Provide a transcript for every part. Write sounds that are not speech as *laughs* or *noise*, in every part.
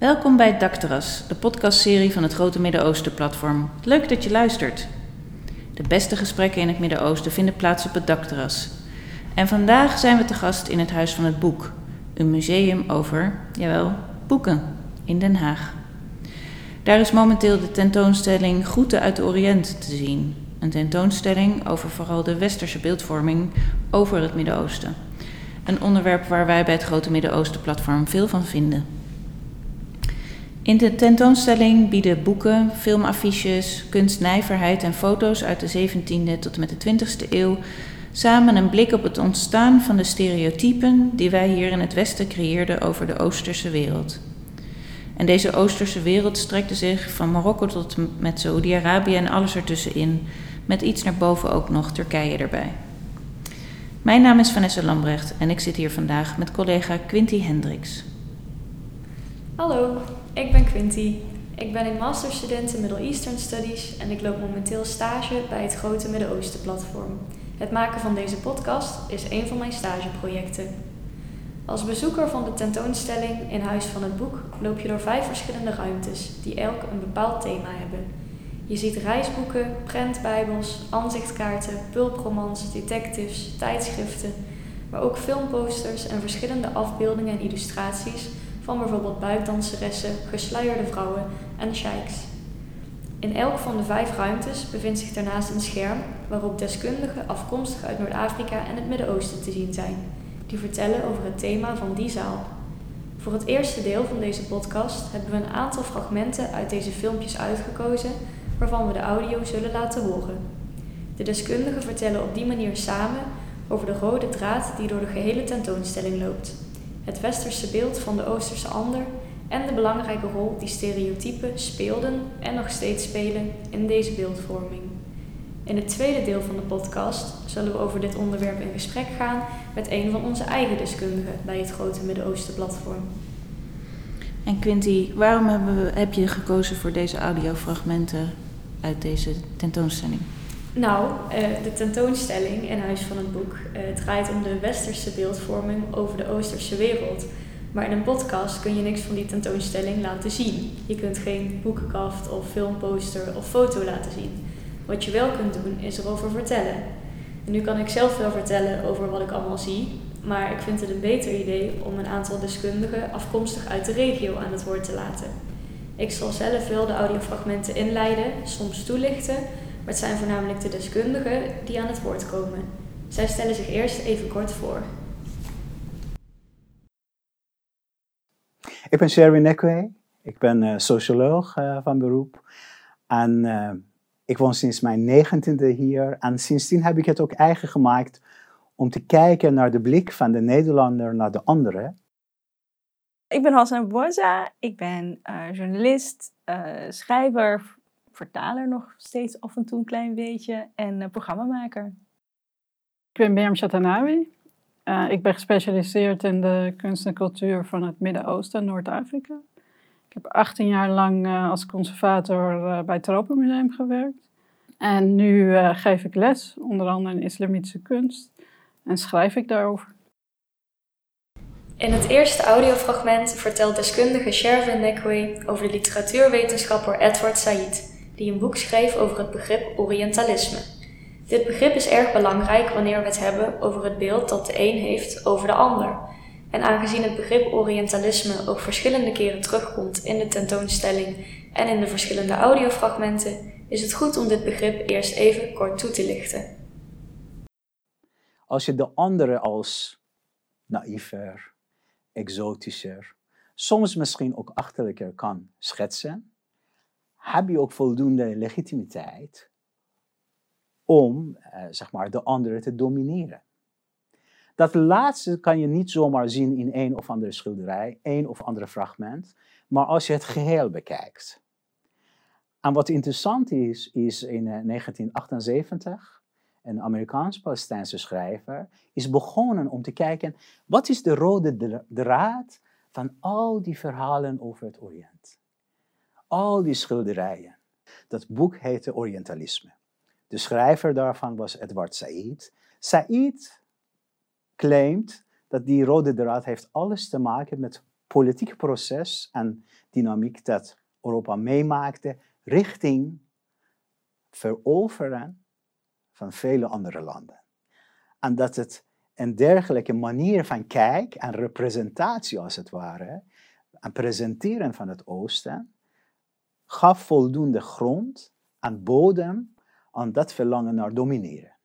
Welkom bij Dakterras, de podcastserie van het Grote Midden-Oosten platform. Leuk dat je luistert. De beste gesprekken in het Midden-Oosten vinden plaats op het Dakterras. En vandaag zijn we te gast in het Huis van het Boek, een museum over, jawel, boeken in Den Haag. Daar is momenteel de tentoonstelling Groeten uit de Oriënt te zien. Een tentoonstelling over vooral de westerse beeldvorming over het Midden-Oosten. Een onderwerp waar wij bij het Grote Midden-Oosten platform veel van vinden. In de tentoonstelling bieden boeken, filmaffiches, kunstnijverheid en foto's uit de 17e tot en met de 20e eeuw samen een blik op het ontstaan van de stereotypen die wij hier in het Westen creëerden over de Oosterse wereld. En deze Oosterse wereld strekte zich van Marokko tot met Saoedi-Arabië en alles ertussenin, met iets naar boven ook nog Turkije erbij. Mijn naam is Vanessa Lambrecht en ik zit hier vandaag met collega Quinty Hendricks. Hallo, ik ben Quinty. Ik ben een masterstudent in Middle Eastern Studies en ik loop momenteel stage bij het Grote Midden-Oosten platform. Het maken van deze podcast is een van mijn stageprojecten. Als bezoeker van de tentoonstelling in Huis van het Boek loop je door vijf verschillende ruimtes die elk een bepaald thema hebben. Je ziet reisboeken, prentbijbels, aanzichtkaarten, pulpromans, detectives, tijdschriften, maar ook filmposters en verschillende afbeeldingen en illustraties van bijvoorbeeld buikdanseressen, gesluierde vrouwen en sheiks. In elk van de vijf ruimtes bevindt zich daarnaast een scherm waarop deskundigen afkomstig uit Noord-Afrika en het Midden-Oosten te zien zijn, die vertellen over het thema van die zaal. Voor het eerste deel van deze podcast hebben we een aantal fragmenten uit deze filmpjes uitgekozen waarvan we de audio zullen laten horen. De deskundigen vertellen op die manier samen over de rode draad die door de gehele tentoonstelling loopt. Het westerse beeld van de Oosterse ander en de belangrijke rol die stereotypen speelden en nog steeds spelen in deze beeldvorming. In het tweede deel van de podcast zullen we over dit onderwerp in gesprek gaan met een van onze eigen deskundigen bij het Grote Midden-Oosten platform. En Quinty, waarom heb je gekozen voor deze audiofragmenten uit deze tentoonstelling? Nou, eh, de tentoonstelling in Huis van het Boek uh, draait om de westerse beeldvorming over de Oosterse wereld. Maar in een podcast kun je niks van die tentoonstelling laten zien. Je kunt geen boekenkaft of filmposter of foto laten zien. Wat je wel kunt doen is erover vertellen. En nu kan ik zelf wel vertellen over wat ik allemaal zie, maar ik vind het een beter idee om een aantal deskundigen afkomstig uit de regio aan het woord te laten. Ik zal zelf wel de audiofragmenten inleiden, soms toelichten, het zijn voornamelijk de deskundigen die aan het woord komen. Zij stellen zich eerst even kort voor. Ik ben Sherwin Nekwe. Ik ben uh, socioloog uh, van beroep. En uh, ik woon sinds mijn negentiende hier. En sindsdien heb ik het ook eigen gemaakt om te kijken naar de blik van de Nederlander naar de andere. Ik ben Hassan Boza. Ik ben journalist, schrijver, vertaler nog steeds af en toe een klein beetje en programmamaker. Ik ben Mirjam Chatanawi. Uh, ik ben gespecialiseerd in de kunst en cultuur van het Midden-Oosten en Noord-Afrika. Ik heb 18 jaar lang uh, als conservator uh, bij het Tropenmuseum gewerkt. En nu geef ik les, onder andere in islamitische kunst, en schrijf ik daarover. In het eerste audiofragment vertelt deskundige Shervin Nekwe over de literatuurwetenschapper Edward Said, die een boek schreef over het begrip Orientalisme. Dit begrip is erg belangrijk wanneer we het hebben over het beeld dat de een heeft over de ander. En aangezien het begrip Orientalisme ook verschillende keren terugkomt in de tentoonstelling en in de verschillende audiofragmenten, is het goed om dit begrip eerst even kort toe te lichten. Als je de andere als naïver, exotischer, soms misschien ook achterlijker kan schetsen, heb je ook voldoende legitimiteit om eh, zeg maar, de andere te domineren. Dat laatste kan je niet zomaar zien in een of andere schilderij, een of ander fragment, maar als je het geheel bekijkt. En wat interessant is, is in 1978 eh, een Amerikaans-Palestijnse schrijver is begonnen om te kijken wat is de rode draad van al die verhalen over het Oriënt. Al die schilderijen. Dat boek heette Orientalisme. De schrijver daarvan was Edward Said. Said claimt dat die rode draad heeft alles te maken met politieke proces en dynamiek dat Europa meemaakte richting veroveren van vele andere landen. En dat het een dergelijke manier van kijk en representatie als het ware, en presenteren van het Oosten, gaf voldoende grond en bodem aan dat verlangen naar domineren.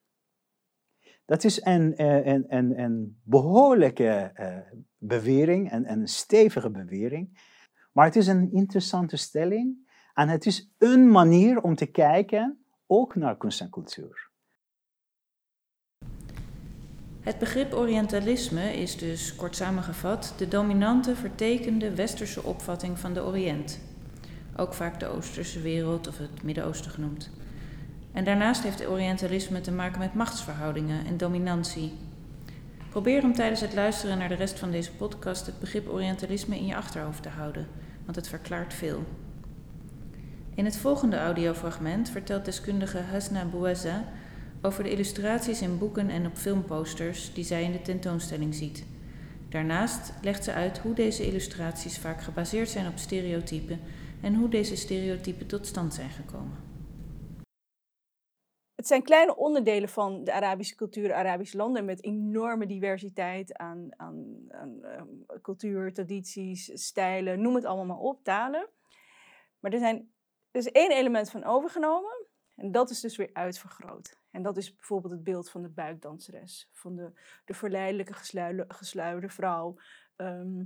Dat is een, eh, behoorlijke uh, bewering, een, een stevige bewering. Maar het is een interessante stelling en het is een manier om te kijken ook naar kunst en cultuur. Het begrip Orientalisme is dus, kort samengevat, de dominante vertekende westerse opvatting van de Oriënt. Ook vaak de Oosterse wereld of het Midden-Oosten genoemd. En daarnaast heeft Orientalisme te maken met machtsverhoudingen en dominantie. Probeer om tijdens het luisteren naar de rest van deze podcast het begrip Orientalisme in je achterhoofd te houden, want het verklaart veel. In het volgende audiofragment vertelt deskundige Hasna Bouaza over de illustraties in boeken en op filmposters die zij in de tentoonstelling ziet. Daarnaast legt ze uit hoe deze illustraties vaak gebaseerd zijn op stereotypen en hoe deze stereotypen tot stand zijn gekomen. Het zijn kleine onderdelen van de Arabische cultuur, Arabische landen, met enorme diversiteit aan, aan, ehm, cultuur, tradities, stijlen, noem het allemaal maar op, talen. Maar er, zijn, er is één element van overgenomen en dat is dus weer uitvergroot. En dat is bijvoorbeeld het beeld van de buikdanseres, van de, de verleidelijke gesluide, vrouw, ehm,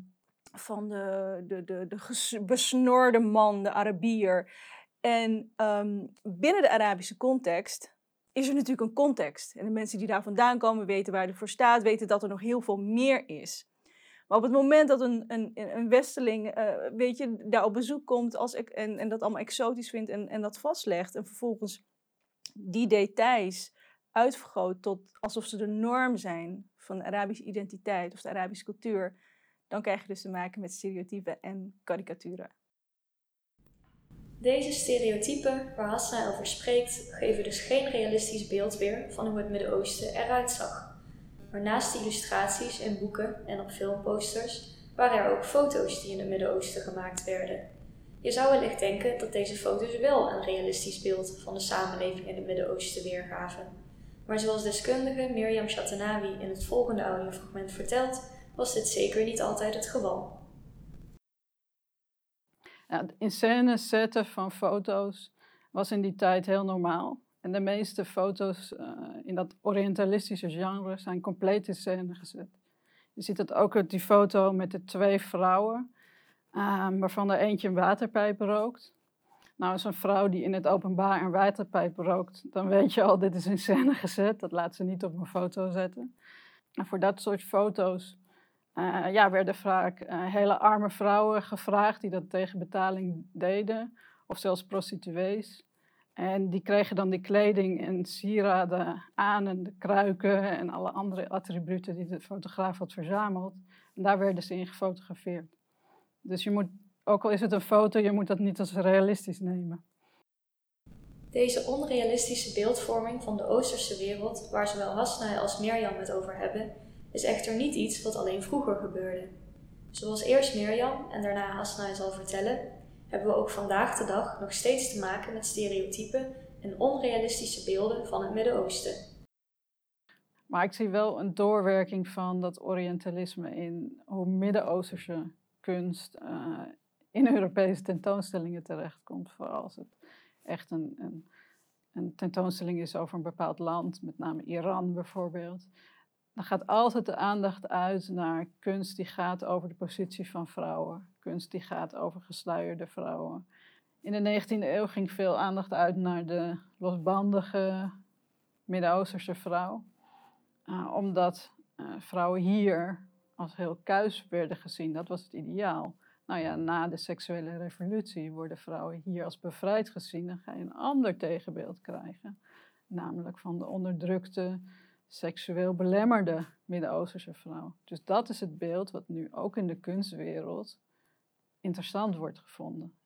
van de, de, de, de besnorde man, de Arabier. En ehm, binnen de Arabische context is er natuurlijk een context. En de mensen die daar vandaan komen weten waar het voor staat, weten dat er nog heel veel meer is. Maar op het moment dat een, een, een westeling, uh, weet je, daar op bezoek komt als ik, en, en dat allemaal exotisch vindt en, en dat vastlegt en vervolgens die details uitvergroot tot alsof ze de norm zijn van de Arabische identiteit of de Arabische cultuur, dan krijg je dus te maken met stereotypen en karikaturen. Deze stereotypen waar Hassan over spreekt, geven dus geen realistisch beeld weer van hoe het Midden-Oosten eruit zag. Maar naast de illustraties in boeken en op filmposters waren er ook foto's die in het Midden-Oosten gemaakt werden. Je zou wellicht denken dat deze foto's wel een realistisch beeld van de samenleving in het Midden-Oosten weergaven. Maar zoals deskundige Mirjam Shatanawi in het volgende audiofragment vertelt, was dit zeker niet altijd het geval. Ja, in scène zetten van foto's was in die tijd heel normaal. En de meeste foto's uh, in dat orientalistische genre zijn compleet in scène gezet. Je ziet het ook uit die foto met de twee vrouwen, uh, waarvan er eentje een waterpijp rookt. Nou, als een vrouw die in het openbaar een waterpijp rookt, dan weet je al, dit is in scène gezet. Dat laat ze niet op een foto zetten. En voor dat soort foto's uh, ja, werden vaak uh, hele arme vrouwen gevraagd die dat tegen betaling deden, of zelfs prostituees. En die kregen dan die kleding en sieraden aan en de kruiken en alle andere attributen die de fotograaf had verzameld. En daar werden ze in gefotografeerd. Dus je moet, ook al is het een foto, je moet dat niet als realistisch nemen. Deze onrealistische beeldvorming van de Oosterse wereld, waar zowel Hasna als Mirjam het over hebben, is echter niet iets wat alleen vroeger gebeurde. Zoals eerst Mirjam en daarna Hasna zal vertellen, hebben we ook vandaag de dag nog steeds te maken met stereotypen en onrealistische beelden van het Midden-Oosten. Maar ik zie wel een doorwerking van dat Orientalisme in hoe Midden-Oosterse kunst uh, in Europese tentoonstellingen terechtkomt. Vooral als het echt een, een, een tentoonstelling is over een bepaald land, met name Iran bijvoorbeeld dan gaat altijd de aandacht uit naar kunst die gaat over de positie van vrouwen. Kunst die gaat over gesluierde vrouwen. In de 19e eeuw ging veel aandacht uit naar de losbandige Midden-Oosterse vrouw. Uh, omdat uh, vrouwen hier als heel kuis werden gezien. Dat was het ideaal. Nou ja, na de seksuele revolutie worden vrouwen hier als bevrijd gezien. Dan ga je een ander tegenbeeld krijgen. Namelijk van de onderdrukte seksueel belemmerde Midden-Oosterse vrouw. Dus dat is het beeld wat nu ook in de kunstwereld interessant wordt gevonden.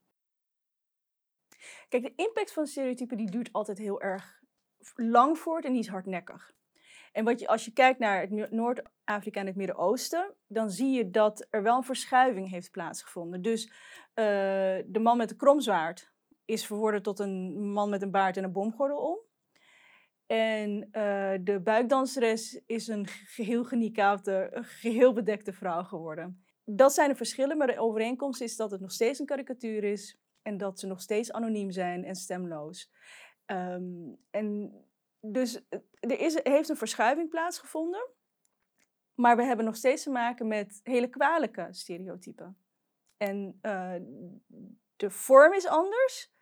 Kijk, de impact van stereotypen die duurt altijd heel erg lang voort en die is hardnekkig. En wat je, als je kijkt naar het Noord-Afrika en het Midden-Oosten, dan zie je dat er wel een verschuiving heeft plaatsgevonden. Dus uh, de man met de kromzwaard is verworden tot een man met een baard en een bomgordel om. En uh, de buikdanseres is een geheel genikaapte, geheel bedekte vrouw geworden. Dat zijn de verschillen, maar de overeenkomst is dat het nog steeds een karikatuur is en dat ze nog steeds anoniem zijn en stemloos. Um, en dus er is, heeft een verschuiving plaatsgevonden, maar we hebben nog steeds te maken met hele kwalijke stereotypen. En uh, de vorm is anders,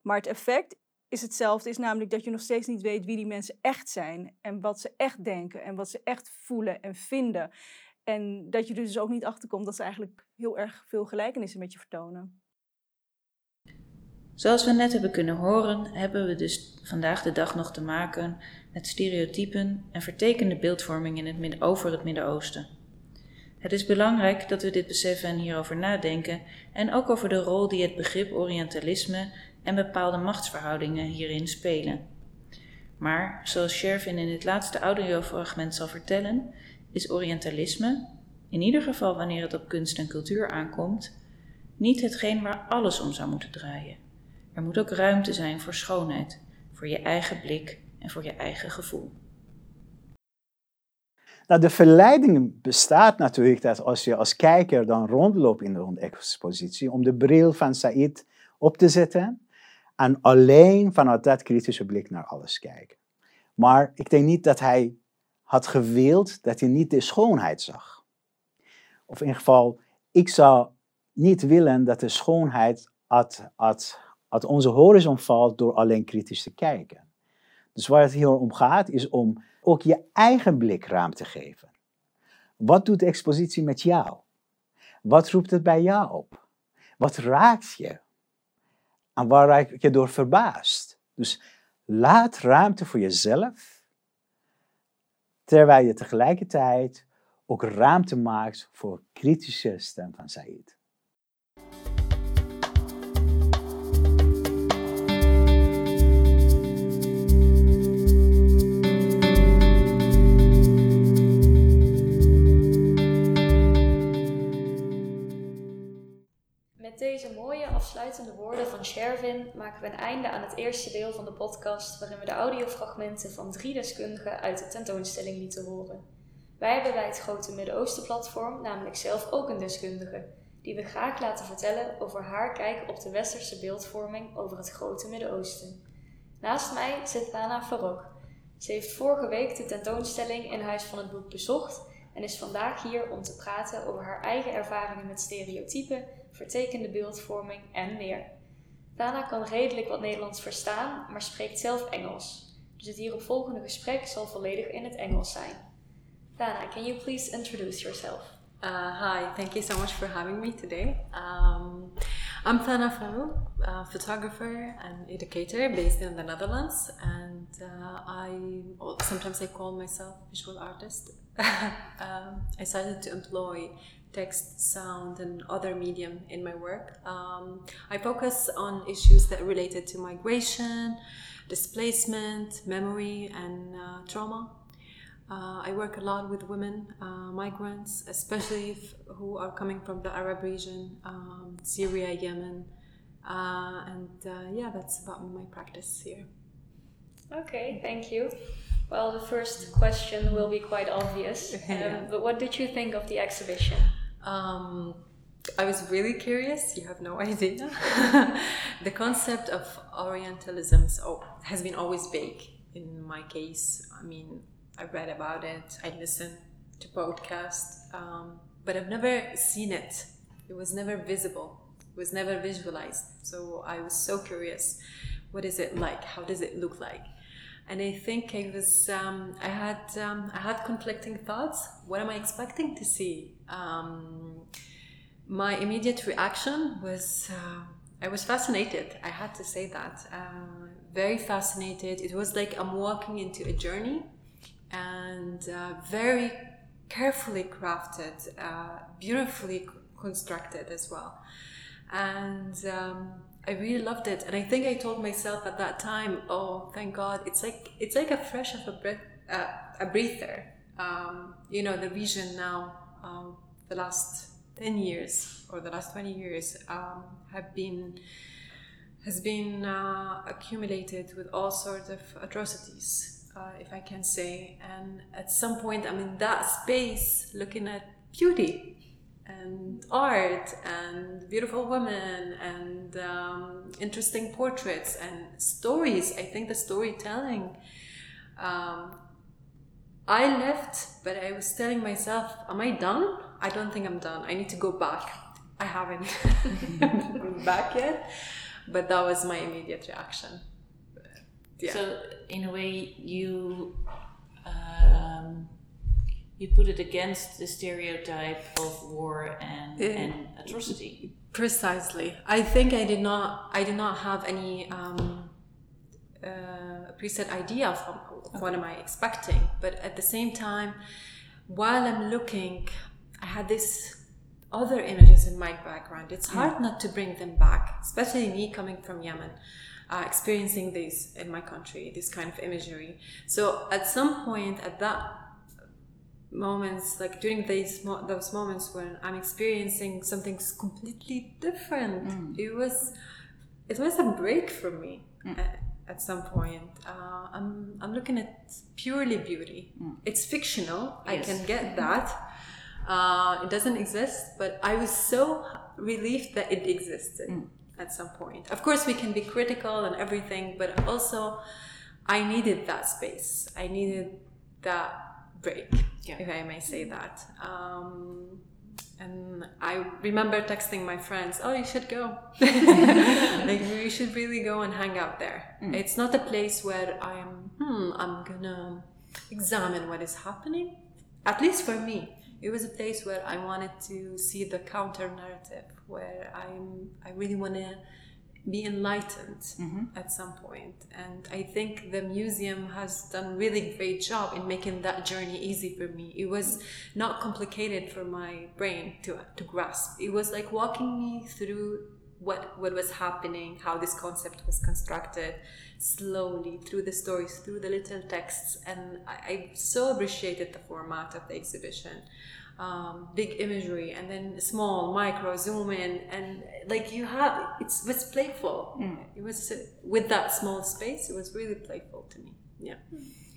maar het effect is hetzelfde. Is namelijk dat je nog steeds niet weet wie die mensen echt zijn. En wat ze echt denken en wat ze echt voelen en vinden. En dat je er dus ook niet achterkomt dat ze eigenlijk heel erg veel gelijkenissen met je vertonen. Zoals we net hebben kunnen horen, hebben we dus vandaag de dag nog te maken met stereotypen en vertekende beeldvorming in het midden, over het Midden-Oosten. Het is belangrijk dat we dit beseffen en hierover nadenken en ook over de rol die het begrip Orientalisme en bepaalde machtsverhoudingen hierin spelen. Maar zoals Shervin in het laatste audiofragment zal vertellen, is Orientalisme, in ieder geval wanneer het op kunst en cultuur aankomt, niet hetgeen waar alles om zou moeten draaien. Er moet ook ruimte zijn voor schoonheid, voor je eigen blik en voor je eigen gevoel. Nou, de verleiding bestaat natuurlijk dat als je als kijker dan rondloopt in de expositie, om de bril van Said op te zetten en alleen vanuit dat kritische blik naar alles kijken. Maar ik denk niet dat hij had gewild dat hij niet de schoonheid zag. Of in ieder geval, ik zou niet willen dat de schoonheid uit, uit, uit onze horizon valt door alleen kritisch te kijken. Dus waar het hier om gaat, is om ook je eigen blik ruimte te geven. Wat doet de expositie met jou? Wat roept het bij jou op? Wat raakt je? En waar raak je door verbaasd? Dus laat ruimte voor jezelf, terwijl je tegelijkertijd ook ruimte maakt voor kritische stem van Said. Afsluitende woorden van Shervin maken we een einde aan het eerste deel van de podcast, waarin we de audiofragmenten van drie deskundigen uit de tentoonstelling lieten horen. Wij hebben bij het Grote Midden-Oosten-platform namelijk zelf ook een deskundige, die we graag laten vertellen over haar kijk op de westerse beeldvorming over het Grote Midden-Oosten. Naast mij zit Lana Farok. Ze heeft vorige week de tentoonstelling in Huis van het Boek bezocht en is vandaag hier om te praten over haar eigen ervaringen met stereotypen vertekende beeldvorming en meer. Dana kan redelijk wat Nederlands verstaan, maar spreekt zelf Engels. Dus het hieropvolgende gesprek zal volledig in het Engels zijn. Dana, can you please introduce yourself? Uh, hi, thank you so much for having me today. Um, I'm Thana a photographer and educator based in the Netherlands, and uh, I sometimes I call myself visual artist. *laughs* um, I started to employ text, sound, and other medium in my work. Um, I focus on issues that related to migration, displacement, memory, and uh, trauma. Uh, I work a lot with women, uh, migrants, especially if, who are coming from the Arab region, um, Syria, Yemen, uh, and uh, yeah, that's about my practice here. Okay, thank you. Well, the first question will be quite obvious, *laughs* um, but what did you think of the exhibition? Um, I was really curious. You have no *laughs* idea. *laughs* the concept of Orientalism has been always big in my case. I mean, I read about it. I listened to podcasts, um, but I've never seen it. It was never visible. It was never visualized. So I was so curious. What is it like? How does it look like? And I think I was um, I had um, I had conflicting thoughts. What am I expecting to see? Um, my immediate reaction was uh, I was fascinated. I had to say that uh, very fascinated. It was like I'm walking into a journey, and uh, very carefully crafted, uh, beautifully constructed as well, and um, I really loved it, and I think I told myself at that time, "Oh, thank God! It's like it's like a fresh of a breath, uh, a breather. Um, you know, the region now, um, the last 10 years or the last 20 years um, have been has been uh, accumulated with all sorts of atrocities, uh, if I can say. And at some point, I'm in that space looking at beauty and art and beautiful women and um, interesting portraits and stories. I think the storytelling. Um, I left, but I was telling myself, Am I done? I don't think I'm done. I need to go back. I haven't been *laughs* *laughs* back yet but that was my immediate reaction. Yeah. So in a way, you you put it against the stereotype of war and, uh, and atrocity. Precisely. I think I did not. I did not have any um, uh, preset idea of, of what am I expecting. But at the same time, while I'm looking, I had this other images in my background. It's hard not to bring them back, especially me coming from Yemen, uh, experiencing this in my country, this kind of imagery. So at some point, at that moments, like during these those moments when I'm experiencing something completely different, mm. it was it was a break for me. Mm. At, at some point, uh, I'm I'm looking at purely beauty. Mm. It's fictional. Yes. I can get that uh, it doesn't exist, but I was so relieved that it existed mm. at some point. Of course, we can be critical and everything, but also I needed that space. I needed that break, yeah. if I may say that. Um, and I remember texting my friends, "Oh, you should go. *laughs* like we should really go and hang out there. Mm. It's not a place where I'm. Hmm, I'm gonna examine what is happening. At least for me, it was a place where I wanted to see the counter narrative, where I'm I really want to be enlightened mm-hmm. at some point. And I think the museum has done really great job in making that journey easy for me. It was not complicated for my brain to to grasp. It was like walking me through what what was happening, how this concept was constructed, slowly through the stories, through the little texts, and I, I so appreciated the format of the exhibition. Um, big imagery and then small micro zoom in and like you have it's was playful mm. it was uh, with that small space it was really playful to me yeah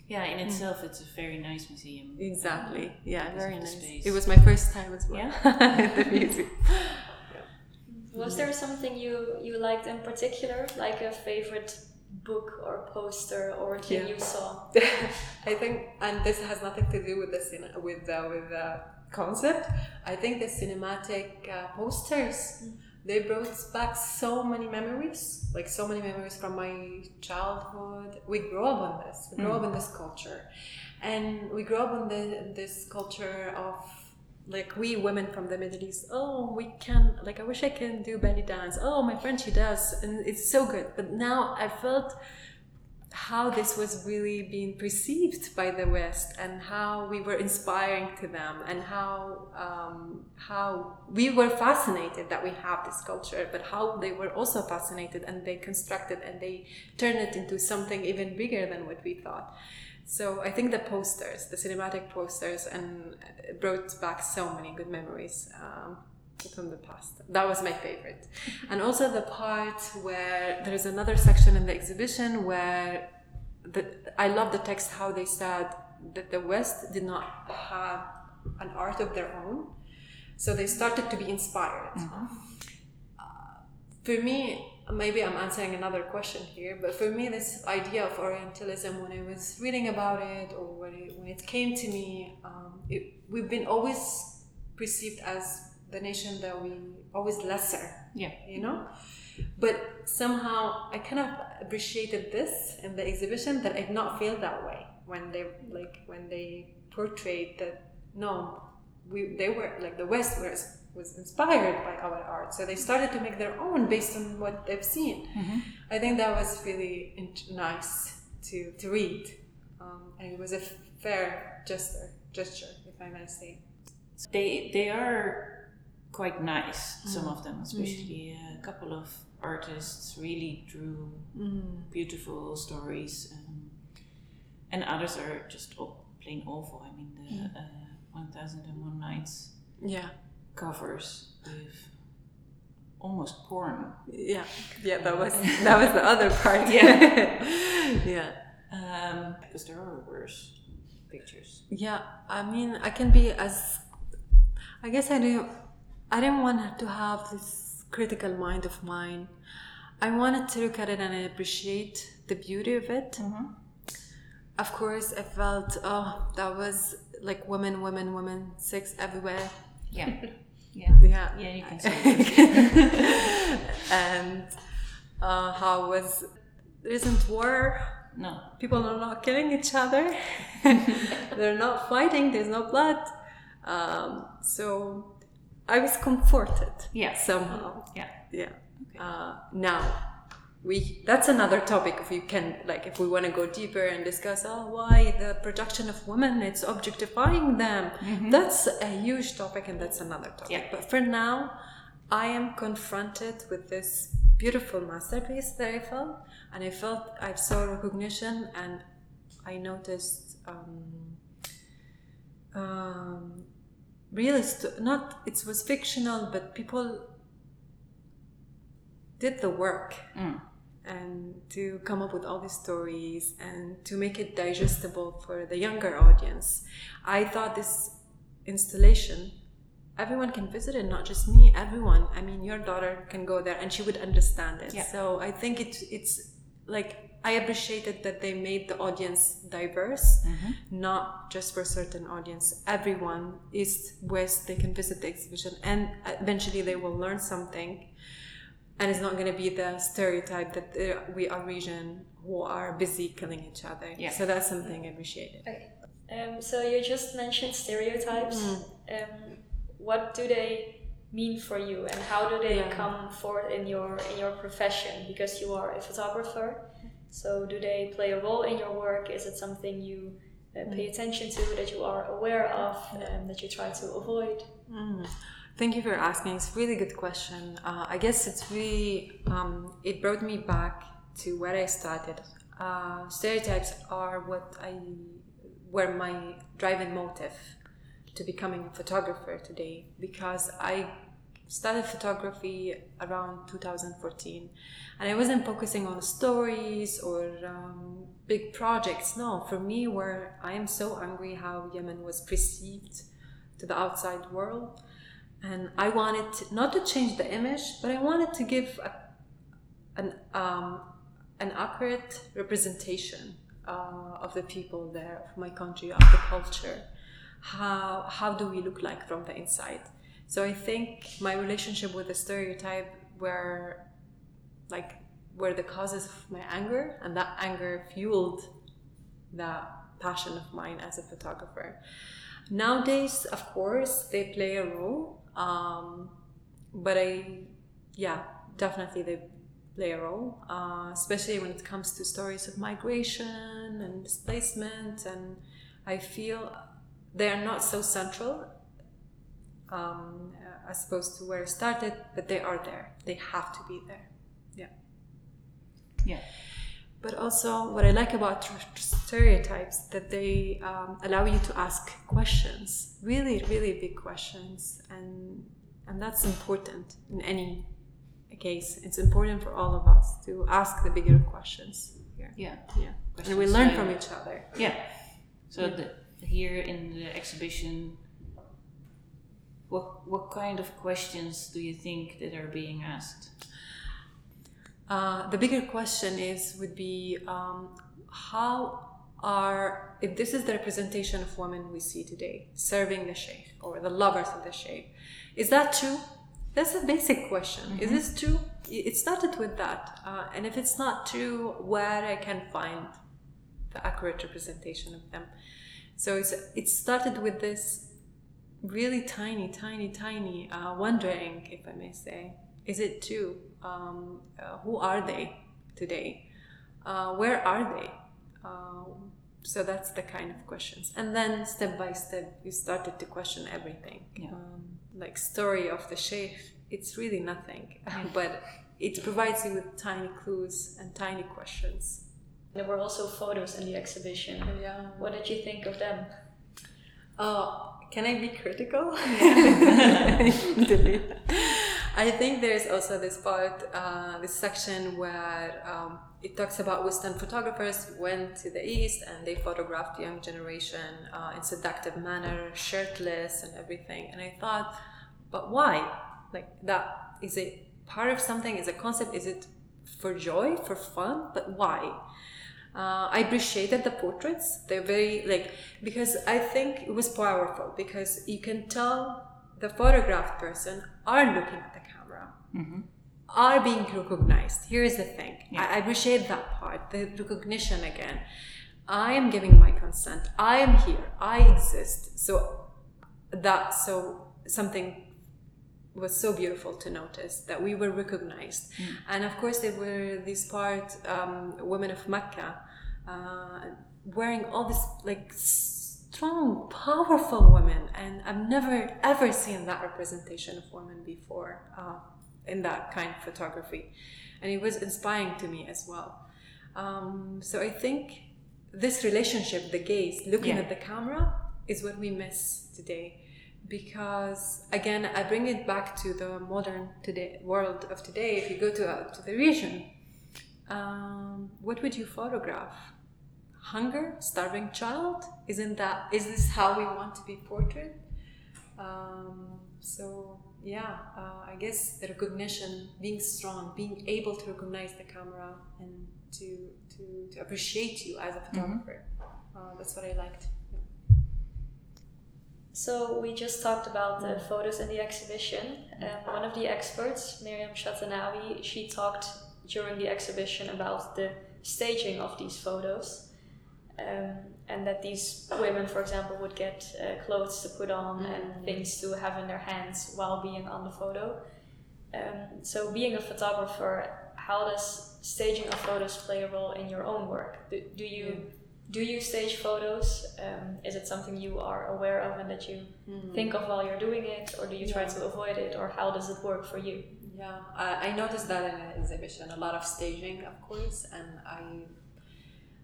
yeah in hmm. itself mm. it's a very nice museum exactly yeah very nice space. it was my first time as well yeah. at *laughs* the museum *laughs* was there something you you liked in particular, like a favorite book or poster or thing yeah. you saw? *laughs* I think, and this has nothing to do with the cin- with with the concept. I think the cinematic uh, posters. Mm. They brought back so many memories, like so many memories from my childhood. We grew up on this. We grew mm. up in this culture, and we grew up in, the, this culture of like we women from the Middle East, oh, we can, like, I wish I can do belly dance. Oh, my friend, she does. And it's so good. But now I felt how this was really being perceived by the West and how we were inspiring to them and how, um, how we were fascinated that we have this culture, but how they were also fascinated and they constructed and they turned it into something even bigger than what we thought. So I think the posters, the cinematic posters, and brought back so many good memories um, from the past. That was my favorite. *laughs* and also the part where there is another section in the exhibition where the, I love the text how they said that the West did not have an art of their own, so they started to be inspired. Mm-hmm. Uh, for me, maybe I'm answering another question here, but for me, this idea of Orientalism, when I was reading about it or when it, when it came to me, um, it, we've been always perceived as the nation that we always lesser. Yeah. You know? But somehow I kind of appreciated this in the exhibition that I did not feel that way when they like when they portrayed that no, we they were like the West was was inspired by our art. So they started to make their own based on what they've seen. Mm-hmm. I think that was really int- nice to, to read. Um, and it was a fair gesture, gesture, if I may say. They, they are quite nice, mm. some of them, especially mm. a couple of artists really drew mm. beautiful stories. Um, and others are just all, plain awful. I mean, the uh, 1001 Nights Yeah. Covers with almost porn. Yeah. Yeah. That was that was the other part. *laughs* Yeah. *laughs* yeah. Um, because there are worse pictures. Yeah, I mean, I can be as. I guess I didn't. I didn't want to have this critical mind of mine. I wanted to look at it and appreciate the beauty of it. Of course, I felt oh, that was like women, women, women, sex everywhere. Yeah. *laughs* Yeah. Yeah, Yeah, you can *laughs* and uh, how was there isn't war No. people are not killing each other *laughs* they're not fighting there's no blood um, so i was comforted Yeah. somehow Yeah. yeah Okay. uh, now we that's another topic if you can like if we want to go deeper and discuss oh why the production of women it's objectifying them that's a huge topic and that's another topic Yeah. but for now i am confronted with this beautiful masterpiece that i felt and i felt i saw recognition and i noticed um, um, realist not it was fictional but people did the work Mm. And to come up with all these stories and to make it digestible for the younger audience. I thought this installation, everyone can visit it, not just me, everyone. I mean, your daughter can go there and she would understand it. Yeah. So I think it, it's like, I appreciated that they made the audience diverse, mm-hmm. not just for a certain audience. Everyone, east, west, they can visit the exhibition and eventually they will learn something and it's not going to be the stereotype that uh, we are region who are busy killing each other. Yeah. So that's something I appreciated. Okay. Um, so you just mentioned stereotypes. Mm. Um, what do they mean for you, and how do they Yeah. come forth in your in your profession? Because you are a photographer, so do they play a role in your work? Is it something you uh, pay attention to, that you are aware of, um, that you try to avoid? Mm. Thank you for asking. It's a really good question. Uh, I guess it's really, um, it brought me back to where I started. Uh, stereotypes are what I, were my driving motive to becoming a photographer today because I started photography around 2014 and I wasn't focusing on stories or um, big projects. No, for me, where I am so angry how Yemen was perceived to the outside world and I wanted to, not to change the image, but I wanted to give a, an um, an accurate representation uh, of the people there, of my country, of the culture. How how do we look like from the inside? So I think my relationship with the stereotype were like were the causes of my anger, and that anger fueled that passion of mine as a photographer. Nowadays, of course, they play a role, um, but I, yeah, definitely they play a role, uh, especially when it comes to stories of migration and displacement. And I feel they are not so central um, as opposed to where it started, but they are there. They have to be there. Yeah. Yeah. But also, what I like about stereotypes that they um, allow you to ask questions, really, really big questions, and and that's important in any case. It's important for all of us to ask the bigger questions here. Yeah. Yeah, and we learn uh, from each other. Yeah. So the, here in the exhibition, what what kind of questions do you think that are being asked? Uh, the bigger question is would be um, how are if this is the representation of women we see today serving the sheikh or the lovers of the sheikh is that true? That's a basic question. Is this true? It started with that. Uh, and if it's not true where i can find the accurate representation of them? So it's, it started with this really tiny, tiny, tiny uh, wondering, if I may say, is it true? Um, uh, who are they today? Uh, where are they? Um, so that's the kind of questions. And then step by step, you started to question everything. Yeah. Um, like story of the sheikh, it's really nothing, *laughs* but it provides you with tiny clues and tiny questions. There were also photos in the exhibition. Yeah. What did you think of them? Oh, can I be critical? *laughs* *laughs* I think there's also this part, uh, this section where um, it talks about Western photographers went to the East and they photographed young generation uh, in seductive manner, shirtless and everything. And I thought, but why? Like that is it part of something? Is a concept? Is it for joy, for fun? But why? Uh, I appreciated the portraits. They're very like because I think it was powerful because you can tell the photographed person are looking at the camera, are being recognized. Here is the thing. I, I appreciate that part, the recognition again. I am giving my consent. I am here. I exist. So that so something was so beautiful to notice that we were recognized and of course there were these part um, women of mecca uh, wearing all this like strong powerful women and i've never ever seen that representation of women before uh, in that kind of photography. And it was inspiring to me as well. Um, so i think this relationship the gaze looking Yeah. at the camera is what we miss today. Because again i bring it back to the modern today world of today. If you go to, uh, to the region um, what would you photograph hunger starving child isn't that is this how we want to be portrayed? Um, so yeah uh, i guess the recognition being strong being able to recognize the camera and to to, to appreciate you as a photographer. Uh, that's what i liked. So we just talked about the photos in the exhibition. Um, one of the experts, Mirjam Shatanawi, she talked during the exhibition about the staging of these photos, um, and that these women, for example, would get uh, clothes to put on and things to have in their hands while being on the photo. Um, so, being a photographer, how does staging of photos play a role in your own work? Do, do you do you stage photos? Um, is it something you are aware of and that you think of while you're doing it, or do you try to avoid it, or how does it work for you? Yeah, I, I noticed that in the exhibition, a lot of staging, of course, and I,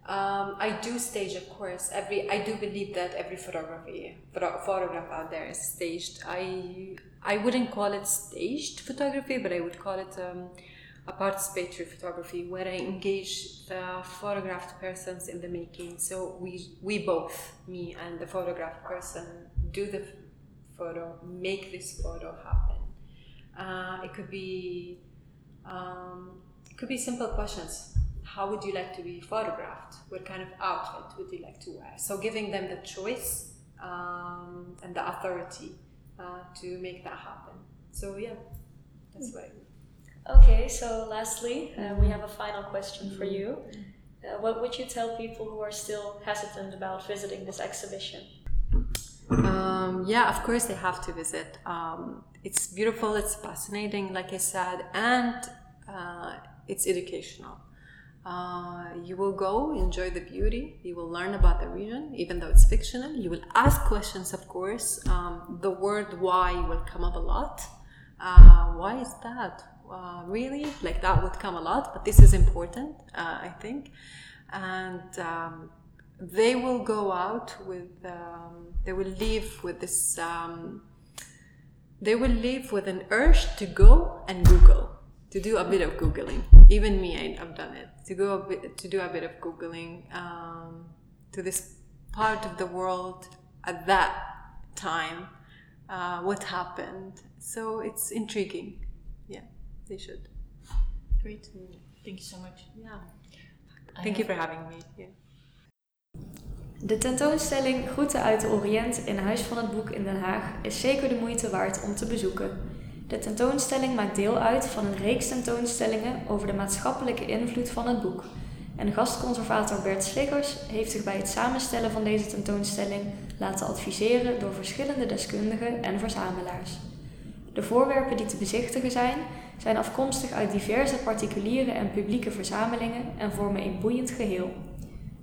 um, I do stage, of course. Every I do believe that every photography, photo, photograph out there is staged. I, I wouldn't call it staged photography, but I would call it um, a participatory photography, where I engage the photographed persons in the making. So we, we both, me and the photographed person, do the photo, make this photo happen. Uh, it could be um, it could be simple questions. How would you like to be photographed? What kind of outfit would you like to wear? So giving them the choice um, and the authority uh, to make that happen. So yeah, that's what. I Okay, so lastly, uh, we have a final question for you. Uh, what would you tell people who are still hesitant about visiting this exhibition? Um, yeah, of course they have to visit. Um, it's beautiful, it's fascinating, like I said, and uh, it's educational. Uh, you will go, enjoy the beauty, you will learn about the region, even though it's fictional. You will ask questions, of course. Um, the word why will come up a lot. Uh, why is that? Uh, really? Like that would come a lot, but this is important, uh, I think. And um, they will go out with, um, they will leave with this, um, they will leave with an urge to go and Google, to do a bit of Googling. Even me, I, I've done it, to go a bit, to do a bit of Googling um, to this part of the world at that time, uh, what happened. So it's intriguing. Yeah, they should. Great. Thank you so much. Yeah. Thank you for having me. Yeah. De tentoonstelling Groeten uit de Oriënt in Huis van het Boek in Den Haag is zeker de moeite waard om te bezoeken. De tentoonstelling maakt deel uit van een reeks tentoonstellingen over de maatschappelijke invloed van het boek. En gastconservator Bert Sliggers heeft zich bij het samenstellen van deze tentoonstelling laten adviseren door verschillende deskundigen en verzamelaars. De voorwerpen die te bezichtigen zijn, zijn afkomstig uit diverse particuliere en publieke verzamelingen en vormen een boeiend geheel.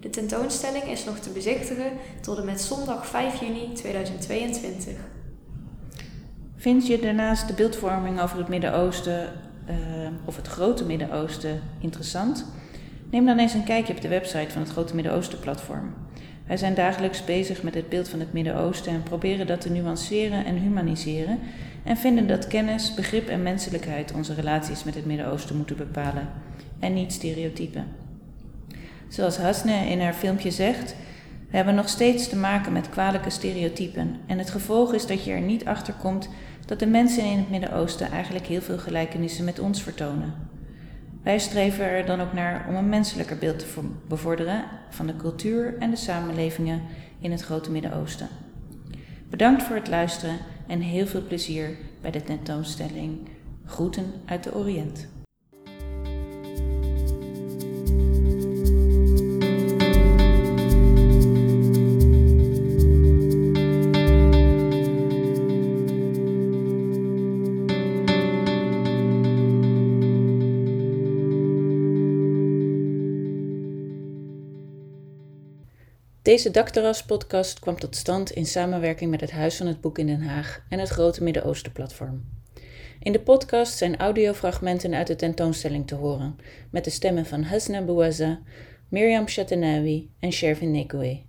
De tentoonstelling is nog te bezichtigen tot en met zondag 5 juni 2022. Vind je daarnaast de beeldvorming over het Midden-Oosten eh, of het grote Midden-Oosten interessant? Neem dan eens een kijkje op de website van het Grote Midden-Oosten-platform. Wij zijn dagelijks bezig met het beeld van het Midden-Oosten en proberen dat te nuanceren en humaniseren en vinden dat kennis, begrip en menselijkheid onze relaties met het Midden-Oosten moeten bepalen en niet stereotypen. Zoals Hasne in haar filmpje zegt, we hebben nog steeds te maken met kwalijke stereotypen en het gevolg is dat je er niet achter komt dat de mensen in het Midden-Oosten eigenlijk heel veel gelijkenissen met ons vertonen. Wij streven er dan ook naar om een menselijker beeld te bevorderen van de cultuur en de samenlevingen in het Grote Midden-Oosten. Bedankt voor het luisteren en heel veel plezier bij de tentoonstelling Groeten uit de Oriënt. Deze Dakterras-podcast kwam tot stand in samenwerking met het Huis van het Boek in Den Haag en het Grote Midden-Oosten-platform. In de podcast zijn audiofragmenten uit de tentoonstelling te horen, met de stemmen van Hasna Bouaza, Mirjam Chatenawi en Shervin Nekoué.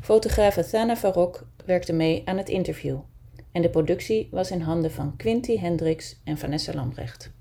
Fotograaf Thana Farok werkte mee aan het interview en de productie was in handen van Quinty Hendricks en Vanessa Lambrecht.